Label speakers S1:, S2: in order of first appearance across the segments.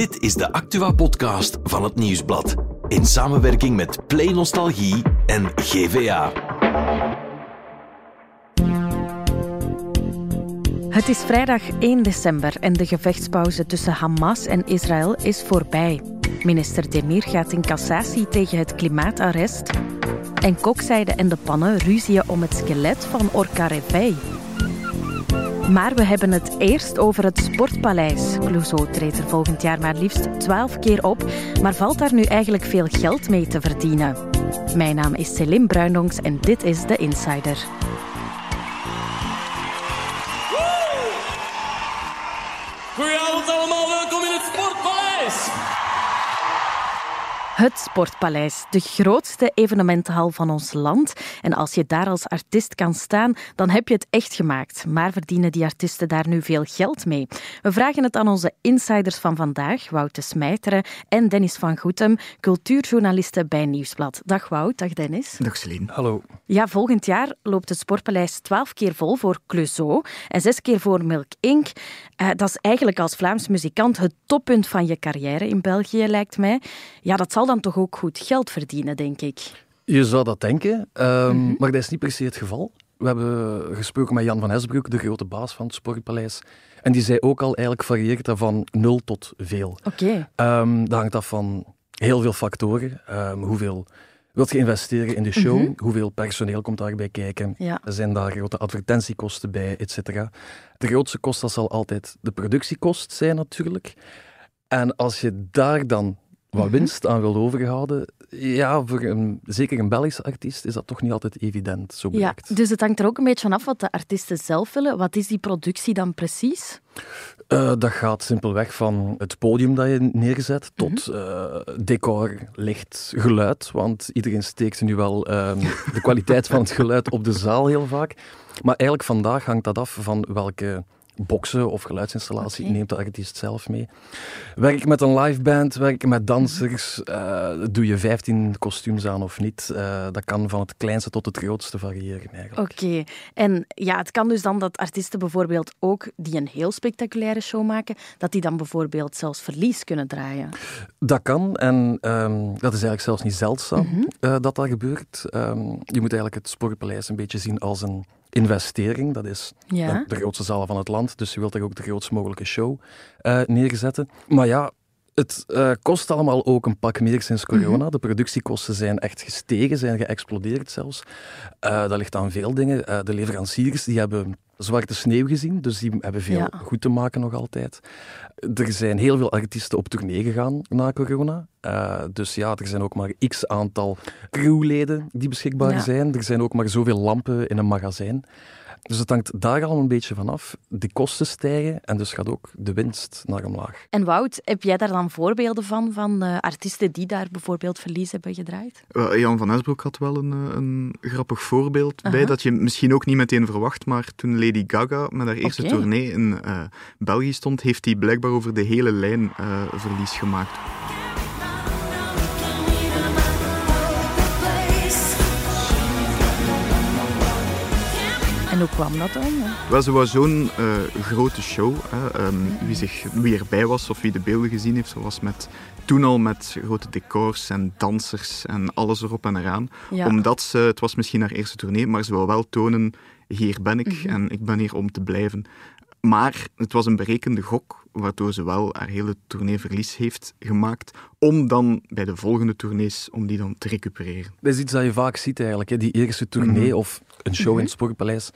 S1: Dit is de Actua-podcast van het Nieuwsblad. In samenwerking met Play Nostalgie en GVA.
S2: Het is vrijdag 1 december en de gevechtspauze tussen Hamas en Israël is voorbij. Minister Demir gaat in cassatie tegen het klimaatarrest. En kokzijde en de pannen ruzien om het skelet van Orca. Maar we hebben het eerst over het Sportpaleis. Clouseau treedt er volgend jaar maar liefst 12 keer op, maar valt daar nu eigenlijk veel geld mee te verdienen? Mijn naam is Celine Bruinongs en dit is The Insider.
S3: Het Sportpaleis,
S2: de grootste evenementenhal van ons land. En als je daar als artiest kan staan, dan heb je het echt gemaakt. Maar verdienen die artiesten daar nu veel geld mee? We vragen het aan onze insiders van vandaag, Wout de Smijteren en Dennis van Goetem, cultuurjournalisten bij Nieuwsblad. Dag Wout, dag Dennis.
S4: Dag Celine.
S5: Hallo.
S2: Ja, volgend jaar loopt het Sportpaleis twaalf keer vol voor Clouseau en zes keer voor Milk Inc. Uh, dat is eigenlijk als Vlaams muzikant het toppunt van je carrière in België, lijkt mij. Ja, dat zal dan toch ook goed geld verdienen, denk ik.
S5: Je zou dat denken, um, mm -hmm. maar dat is niet per se het geval. We hebben gesproken met Jan van Esbroek, de grote baas van het Sportpaleis. En die zei ook al, eigenlijk varieert dat van nul tot veel.
S2: Oké.
S5: Okay. Um, dat hangt af van heel veel factoren. Um, hoeveel wilt je investeren in de show? Mm -hmm. Hoeveel personeel komt daarbij kijken?
S2: Ja.
S5: Zijn daar grote advertentiekosten bij, et cetera? De grootste kost dat zal altijd de productiekost zijn, natuurlijk. En als je daar dan wat winst aan wil overhouden, ja, voor een, zeker een Belgische artiest is dat toch niet altijd evident, zo blijkt.
S2: Ja, dus het hangt er ook een beetje van af wat de artiesten zelf willen. Wat is die productie dan precies?
S5: Uh, dat gaat simpelweg van het podium dat je neerzet tot mm -hmm. uh, decor, licht, geluid. Want iedereen steekt nu wel uh, de kwaliteit van het geluid op de zaal heel vaak. Maar eigenlijk vandaag hangt dat af van welke boksen of geluidsinstallatie okay. neemt de artiest zelf mee. Werk met een live band, werk met dansers, uh, doe je 15 kostuums aan of niet. Uh, dat kan van het kleinste tot het grootste variëren eigenlijk.
S2: Oké, okay. en ja, het kan dus dan dat artiesten bijvoorbeeld ook die een heel spectaculaire show maken, dat die dan bijvoorbeeld zelfs verlies kunnen draaien.
S5: Dat kan en um, dat is eigenlijk zelfs niet zeldzaam mm -hmm. uh, dat dat gebeurt. Um, je moet eigenlijk het Sportpaleis een beetje zien als een investering. Dat is
S2: ja.
S5: de grootste zaal van het land, dus je wilt er ook de grootst mogelijke show uh, neerzetten. Maar ja, het uh, kost allemaal ook een pak meer sinds corona. Mm -hmm. De productiekosten zijn echt gestegen, zijn geëxplodeerd zelfs. Uh, dat ligt aan veel dingen. De leveranciers die hebben zwarte sneeuw gezien, dus die hebben veel
S2: ja.
S5: goed te maken nog altijd. Er zijn heel veel artiesten op tournee gegaan na corona. Uh, dus ja, er zijn ook maar x aantal crewleden die beschikbaar
S2: Ja.
S5: zijn. Er zijn ook maar zoveel lampen in een magazijn. Dus het hangt daar al een beetje van af. De kosten stijgen en dus gaat ook de winst naar omlaag.
S2: En Wout, heb jij daar dan voorbeelden van, van uh, artiesten die daar bijvoorbeeld verlies hebben gedraaid?
S4: Uh, Jan van Esbroek had wel een, uh, een grappig voorbeeld bij, dat je misschien ook niet meteen verwacht, maar toen Lady Gaga met haar eerste tournee in uh, België stond, heeft hij blijkbaar over de hele lijn uh, verlies gemaakt.
S2: Hoe kwam dat dan?
S4: Wel, ze was zo'n uh, grote show. Hè. Um, wie, zich, wie erbij was of wie de beelden gezien heeft, ze was met, toen al met grote decors en dansers en alles erop en eraan.
S2: Ja.
S4: Omdat ze, het was misschien haar eerste tournee, maar ze wil wel tonen, hier ben ik
S2: Mhm.
S4: en ik ben hier om te blijven. Maar het was een berekende gok, waardoor ze wel haar hele tournee verlies heeft gemaakt, om dan bij de volgende tournees, om die dan te recupereren.
S5: Dat is iets dat je vaak ziet eigenlijk. Hè. Die eerste tournee
S4: Mhm.
S5: of een show
S2: Mhm.
S5: in het Sportpaleis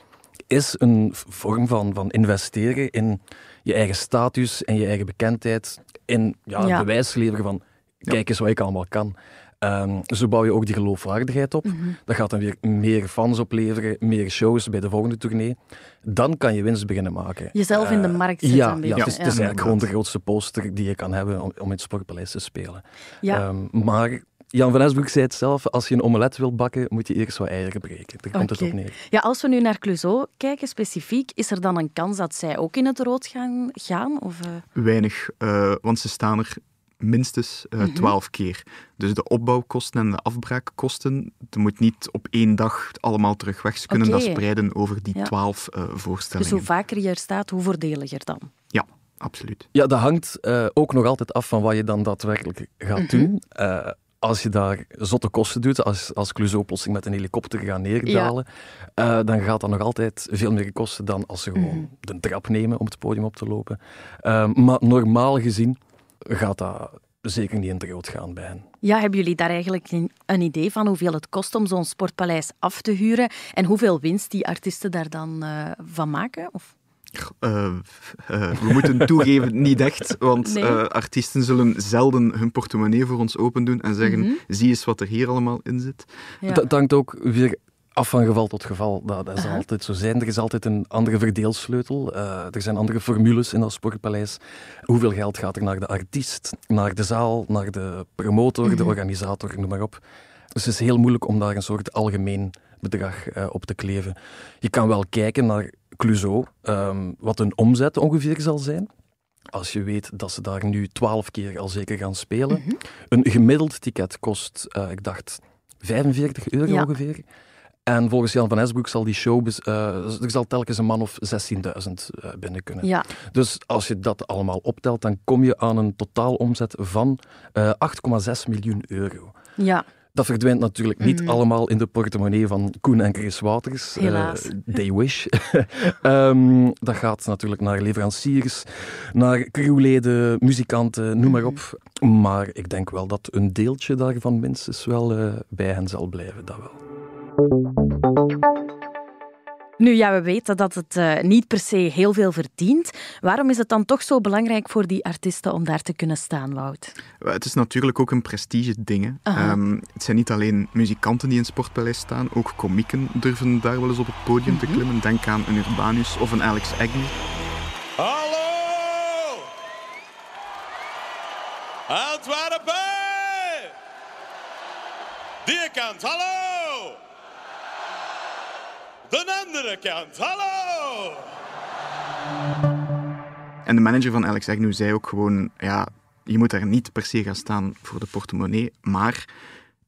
S5: is een vorm van, van investeren in je eigen status en je eigen bekendheid. In ja,
S2: Ja.
S5: bewijs leveren van, kijk eens wat ik allemaal kan. Ehm, zo bouw je ook die geloofwaardigheid op.
S2: Mhm.
S5: Dat gaat dan weer meer fans opleveren, meer shows bij de volgende tournee. Dan kan je winst beginnen maken.
S2: Jezelf in de
S5: Eh,
S2: markt zetten
S5: Ja, ja, het is, het is
S2: Ja.
S5: eigenlijk gewoon de grootste poster die je kan hebben om, om in het Sportpaleis te spelen.
S2: Ja.
S5: Ehm, maar Jan van Esbroek zei het zelf, als je een omelet wilt bakken, moet je eerst wat eieren breken. Daar komt het op neer.
S2: Ja, als we nu naar Clouseau kijken specifiek, is er dan een kans dat zij ook in het rood gaan? gaan of, uh...
S4: Weinig, uh, want ze staan er minstens
S2: Mhm.
S4: twaalf uh, keer. Dus de opbouwkosten en de afbraakkosten, dat moet niet op één dag allemaal terug weg. Ze kunnen dat spreiden over die
S2: Ja.
S4: twaalf uh, voorstellingen.
S2: Dus hoe vaker je er staat, hoe voordeliger dan?
S4: Ja, absoluut.
S5: Ja, dat hangt uh, ook nog altijd af van wat je dan daadwerkelijk gaat mm -hmm. doen. Uh, als je daar zotte kosten doet, als, als Clouseau plotseling met een helikopter gaat neerdalen, ja. uh, dan gaat dat nog altijd veel meer kosten dan als ze gewoon mm. de trap nemen om het podium op te lopen. Uh, maar normaal gezien gaat dat zeker niet in het rood gaan bij hen.
S2: Ja, hebben jullie daar eigenlijk een, idee van hoeveel het kost om zo'n sportpaleis af te huren en hoeveel winst die artiesten daar dan uh, van maken? Of?
S4: Uh, uh, we moeten toegeven, niet echt, want
S2: Nee.
S4: uh, artiesten zullen zelden hun portemonnee voor ons open doen en zeggen,
S2: Mhm.
S4: zie eens wat er hier allemaal in zit.
S2: Ja.
S5: Dat hangt ook weer af van geval tot geval. Dat, dat zal altijd zo zijn. Er is altijd een andere verdeelsleutel. Eh, er zijn andere formules in dat sportpaleis. Hoeveel geld gaat er naar de artiest, naar de zaal, naar de promotor, de
S2: Mhm.
S5: organisator, noem maar op. Dus het is heel moeilijk om daar een soort algemeen bedrag eh, op te kleven. Je kan wel kijken naar Clouseau, ehm, wat een omzet ongeveer zal zijn. Als je weet dat ze daar nu twaalf keer al zeker gaan spelen.
S2: Mhm.
S5: Een gemiddeld ticket kost, eh, ik dacht, 45 euro
S2: Ja.
S5: ongeveer. En volgens Jan van Esbroek zal die show, eh, er zal telkens een man of 16.000 eh, binnen kunnen.
S2: Ja,
S5: Dus als je dat allemaal optelt, dan kom je aan een totaalomzet van eh 8,6 miljoen euro.
S2: ja.
S5: Dat verdwijnt natuurlijk niet
S2: Mhm.
S5: allemaal in de portemonnee van Koen en Chris.
S2: Helaas.
S5: Eh, they wish. Ehm, dat gaat natuurlijk naar leveranciers, naar crewleden, muzikanten, noem maar op. Maar ik denk wel dat een deeltje daarvan minstens wel eh, bij hen zal blijven. Dat wel.
S2: Nu, ja, we weten dat het eh, niet per se heel veel verdient. Waarom is het dan toch zo belangrijk voor die artiesten om daar te kunnen staan, Wout?
S4: Wel, Het is natuurlijk ook een prestige ding. hè.
S2: Aha.
S4: Ehm, het zijn niet alleen muzikanten die in het Sportpaleis staan, ook komieken durven daar wel eens op het podium te klimmen. Denk aan een Urbanus of een Alex Agnew.
S3: Hallo! Antwerpen! Die kant, hallo! De andere kant, hallo!
S4: En de manager van Alex Agnew zei ook gewoon, ja, je moet daar niet per se gaan staan voor de portemonnee, maar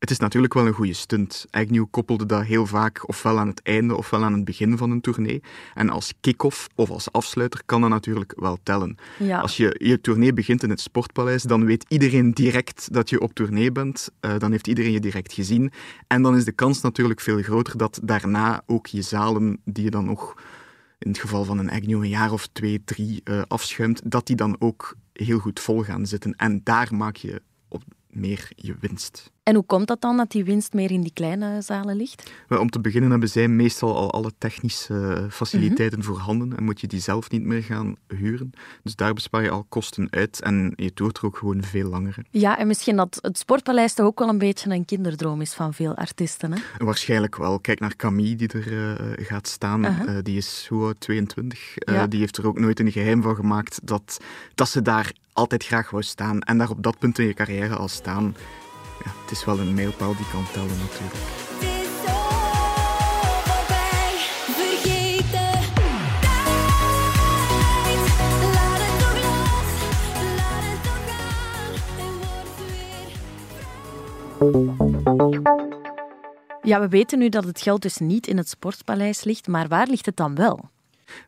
S4: het is natuurlijk wel een goede stunt. Agnew koppelde dat heel vaak ofwel aan het einde ofwel aan het begin van een tournee. En als kick-off of als afsluiter kan dat natuurlijk wel tellen.
S2: Ja.
S4: Als je je tournee begint in het Sportpaleis, dan weet iedereen direct dat je op tournee bent. Eh, dan heeft iedereen je direct gezien. En dan is de kans natuurlijk veel groter dat daarna ook je zalen, die je dan nog in het geval van een Agnew een jaar of twee, drie eh, afschuimt, dat die dan ook heel goed vol gaan zitten. En daar maak je op meer je winst.
S2: En hoe komt dat dan dat die winst meer in die kleine zalen ligt?
S4: Wel, Om te beginnen hebben zij meestal al alle technische faciliteiten voorhanden en moet je die zelf niet meer gaan huren. Dus daar bespaar je al kosten uit en je doet er ook gewoon veel langer.
S2: Ja, en misschien dat het Sportpaleis toch ook wel een beetje een kinderdroom is van veel artiesten. Hè?
S4: Waarschijnlijk wel. Kijk naar Camille die er eh, gaat staan. Eh, die is hoe oud? 22. Eh,
S2: Ja.
S4: Die heeft er ook nooit een geheim van gemaakt dat, dat ze daar altijd graag wou staan. En daar op dat punt in je carrière al staan. Ja, het is wel een mijlpaal die kan tellen natuurlijk.
S2: Ja, we weten nu dat het geld dus niet in het Sportpaleis ligt, maar waar ligt het dan wel?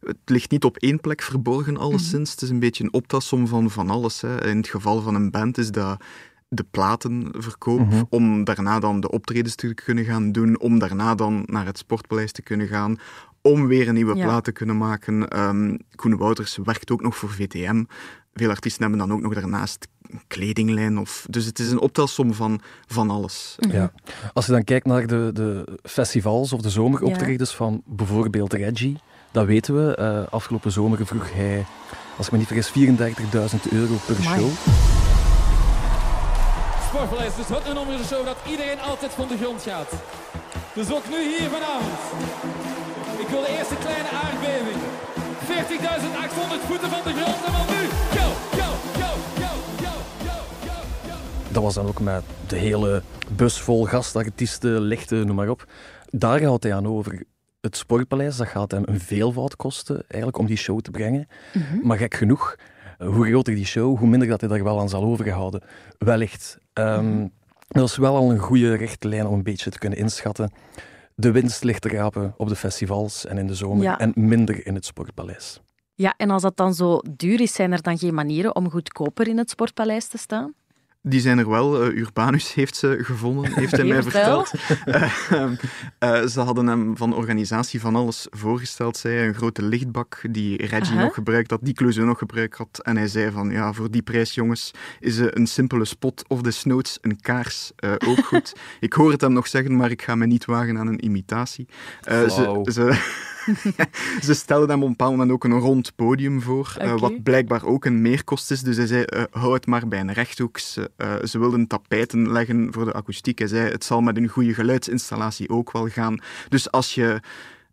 S4: Het ligt niet op één plek verborgen, alleszins. Het is een beetje een optelsom van van alles. Hè. In het geval van een band is dat de platenverkoop, om daarna dan de optredens te kunnen gaan doen, om daarna dan naar het Sportpaleis te kunnen gaan, om weer een nieuwe
S2: Ja.
S4: plaat te kunnen maken. Ehm Koen Wouters werkt ook nog voor VTM. Veel artiesten hebben dan ook nog daarnaast een kledinglijn. Of, dus het is een optelsom van van alles.
S5: Ja. Als je dan kijkt naar de, de festivals of de zomeroptredens van bijvoorbeeld Reggie, dat weten we. Eh, afgelopen zomer vroeg hij, als ik me niet vergis, 34.000 euro per show.
S3: Sportpaleis, dus het nummer in de show dat iedereen altijd van de grond gaat. Dus ook nu hier vanavond. Ik wil de eerste kleine aardbeving. 40.800 voeten van de grond en dan nu. Go, go, go, go, go, go, go, go.
S5: Dat was dan ook met de hele bus vol gastartiesten, lichten, noem maar op. Daar gaat hij aan over. Het Sportpaleis, dat gaat hem een veelvoud kosten eigenlijk om die show te brengen. Maar gek genoeg, hoe groter die show, hoe minder dat hij daar wel aan zal overhouden. Wellicht. Ehm, Dat is wel al een goede richtlijn om een beetje te kunnen inschatten. De winst ligt te rapen op de festivals en in de zomer
S2: Ja.
S5: en minder in het Sportpaleis.
S2: Ja, en als dat dan zo duur is, zijn er dan geen manieren om goedkoper in het Sportpaleis te staan?
S4: Die zijn er wel. Eh, Urbanus heeft ze gevonden, heeft hij mij
S2: Vertel.
S4: verteld. Eh, eh, ze hadden hem van organisatie van alles voorgesteld, zei. Een grote lichtbak die Reggie nog gebruikt had, die Clouseau nog gebruikt had. En hij zei van, ja, voor die prijs, jongens, is een simpele spot of desnoods een kaars ook goed. ik hoor het hem nog zeggen, maar ik ga me niet wagen aan een imitatie. Eh, ze, ze, ze stelden hem op een bepaald moment ook een rond podium voor, eh, wat blijkbaar ook een meerkost is. Dus hij zei, eh, hou het maar bij een rechthoek. Ze, eh, ze wilden tapijten leggen voor de akoestiek. Hij zei, het zal met een goede geluidsinstallatie ook wel gaan. Dus als je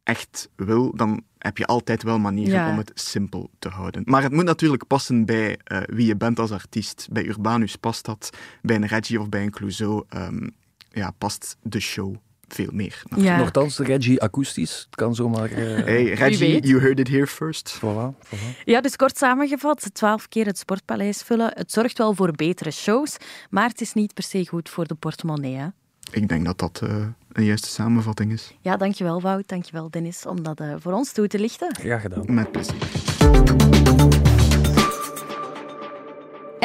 S4: echt wil, dan heb je altijd wel manieren
S2: Ja.
S4: om het simpel te houden. Maar het moet natuurlijk passen bij wie je bent als artiest. Bij Urbanus past dat, bij een Reggie of bij een Clouseau ehm, ja, past de show veel meer.
S2: Ja.
S5: Nochtans, de Reggie akoestisch. Het kan zomaar... eh
S4: Hey, Reggie, you heard it here first.
S5: Voilà, voilà.
S2: Ja, dus kort samengevat, twaalf keer het Sportpaleis vullen. Het zorgt wel voor betere shows, maar het is niet per se goed voor de portemonnee. Hè?
S4: Ik denk dat dat eh, een juiste samenvatting is.
S2: Ja, dankjewel Wout, dankjewel Dennis, om dat eh, voor ons toe te lichten.
S5: Graag gedaan.
S4: Met plezier.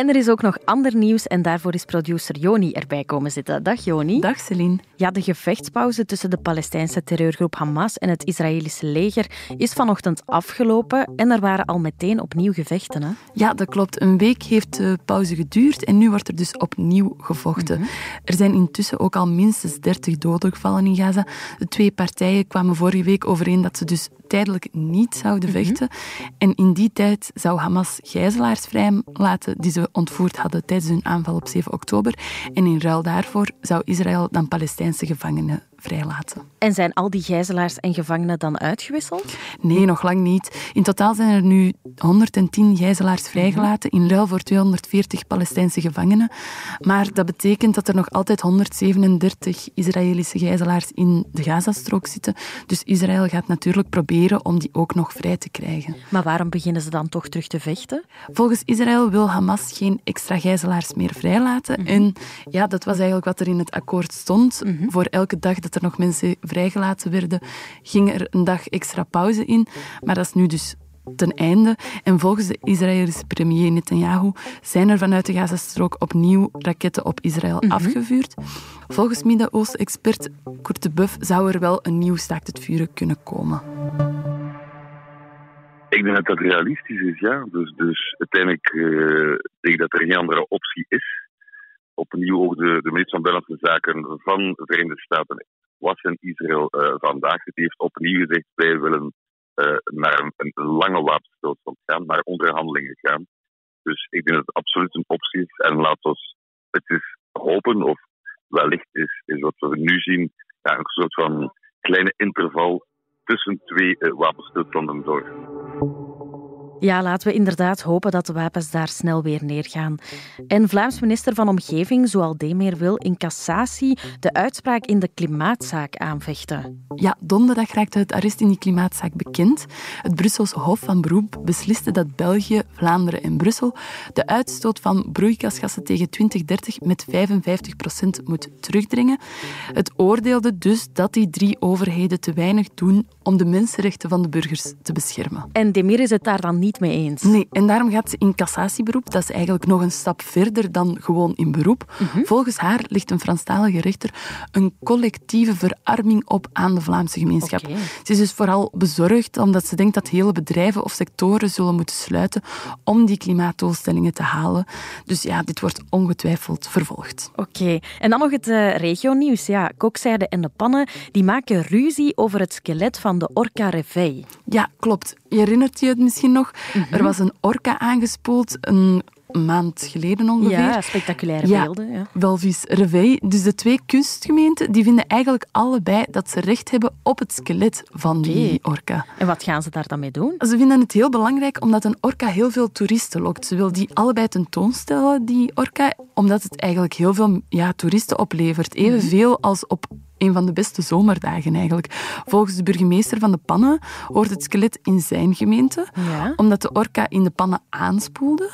S2: En er is ook nog ander nieuws en daarvoor is producer Joni erbij komen zitten. Dag Joni.
S6: Dag Celine.
S2: Ja, de gevechtspauze tussen de Palestijnse terreurgroep Hamas en het Israëlische leger is vanochtend afgelopen en er waren al meteen opnieuw gevechten. Hè?
S6: Ja, dat klopt. Een week heeft de pauze geduurd en nu wordt er dus opnieuw gevochten. Er zijn intussen ook al minstens 30 doden gevallen in Gaza. De twee partijen kwamen vorige week overeen dat ze dus tijdelijk niet zouden vechten. En in die tijd zou Hamas gijzelaars vrijlaten die ze ontvoerd hadden tijdens hun aanval op 7 oktober. En in ruil daarvoor zou Israël dan Palestijnse gevangenen vrijlaten.
S2: En zijn al die gijzelaars en gevangenen dan uitgewisseld?
S6: Nee, nog lang niet. In totaal zijn er nu 110 gijzelaars vrijgelaten in ruil voor 240 Palestijnse gevangenen. Maar dat betekent dat er nog altijd 137 Israëlische gijzelaars in de Gazastrook zitten. Dus Israël gaat natuurlijk proberen om die ook nog vrij te krijgen.
S2: Maar waarom beginnen ze dan toch terug te vechten?
S6: Volgens Israël wil Hamas geen extra gijzelaars meer vrijlaten. En ja, dat was eigenlijk wat er in het akkoord stond. Voor elke dag dat er nog mensen vrijgelaten werden, ging er een dag extra pauze in. Maar dat is nu dus ten einde. En volgens de Israëlische premier Netanyahu zijn er vanuit de Gazastrook opnieuw raketten op Israël afgevuurd. Volgens Midden-Oosten-expert Kurt de Buff zou er wel een nieuw staakt het vuren kunnen komen.
S7: Ik denk dat dat realistisch is, ja. Dus, dus uiteindelijk eh, denk ik dat er geen andere optie is. Opnieuw ook de, de minister van Buitenlandse Zaken van de Verenigde Staten was in Israël eh, vandaag. Die heeft opnieuw gezegd, wij willen eh, naar een, lange wapenstilstand gaan, naar onderhandelingen gaan. Dus ik denk dat het absoluut een optie is. En laat ons het is hopen, of wellicht is, is wat we nu zien, ja, een soort van kleine interval tussen twee eh, wapenstilstanden door.
S2: Ja, laten we inderdaad hopen dat de wapens daar snel weer neergaan. En Vlaams minister van Omgeving, Zoal Demeer, wil in cassatie de uitspraak in de klimaatzaak aanvechten.
S6: Ja, donderdag raakte het arrest in die klimaatzaak bekend. Het Brusselse Hof van Beroep besliste dat België, Vlaanderen en Brussel de uitstoot van broeikasgassen tegen 2030 met 55% moet terugdringen. Het oordeelde dus dat die drie overheden te weinig doen om de mensenrechten van de burgers te beschermen.
S2: En Demir is het daar dan niet mee eens.
S6: Nee, en daarom gaat ze in cassatieberoep. Dat is eigenlijk nog een stap verder dan gewoon in beroep. Volgens haar ligt een Franstalige rechter een collectieve verarming op aan de Vlaamse gemeenschap. Ze is dus vooral bezorgd omdat ze denkt dat hele bedrijven of sectoren zullen moeten sluiten om die klimaatdoelstellingen te halen. Dus ja, dit wordt ongetwijfeld vervolgd.
S2: Oké, en dan nog het eh regionieuws. Ja, kokzijde en de pannen die maken ruzie over het skelet van de Orca Reveil.
S6: Ja, klopt. Je herinnert je het misschien nog? Er was een orka aangespoeld een maand geleden ongeveer.
S2: Ja, spectaculaire
S6: Ja.
S2: beelden. Ja.
S6: Welvis Reveil. Dus de twee kunstgemeenten die vinden eigenlijk allebei dat ze recht hebben op het skelet van die orka.
S2: En wat gaan ze daar dan mee doen?
S6: Ze vinden het heel belangrijk omdat een orka heel veel toeristen lokt. Ze wil die allebei tentoonstellen, die orka, omdat het eigenlijk heel veel ja, toeristen oplevert. Evenveel als op een van de beste zomerdagen eigenlijk. Volgens de burgemeester van de Pannen hoort het skelet in zijn gemeente,
S2: Ja.
S6: omdat de orka in de pannen aanspoelde.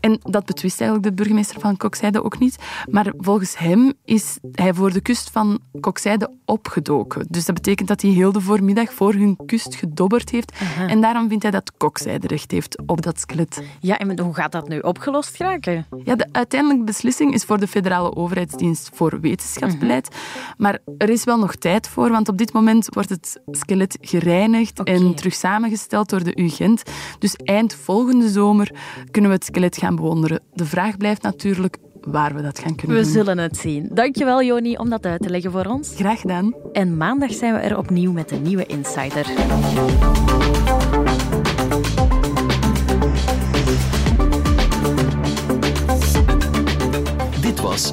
S6: En dat betwist eigenlijk de burgemeester van Kokzijde ook niet. Maar volgens hem is hij voor de kust van Kokzijde opgedoken. Dus dat betekent dat hij heel de voormiddag voor hun kust gedobberd heeft. En daarom vindt hij dat Kokzijde recht heeft op dat skelet.
S2: Ja, en hoe gaat dat nu opgelost geraken?
S6: Ja, de uiteindelijke beslissing is voor de Federale Overheidsdienst voor Wetenschapsbeleid. Maar er is wel nog tijd voor, want op dit moment wordt het skelet gereinigd en terug samengesteld door de UGent. Dus eind volgende zomer kunnen we het skelet gaan bewonderen. De vraag blijft natuurlijk waar we dat gaan kunnen
S2: We
S6: doen.
S2: zullen het zien. Dankjewel, Joni, om dat uit te leggen voor ons.
S6: Graag gedaan.
S2: En maandag zijn we er opnieuw met een nieuwe Insider.
S1: Dit was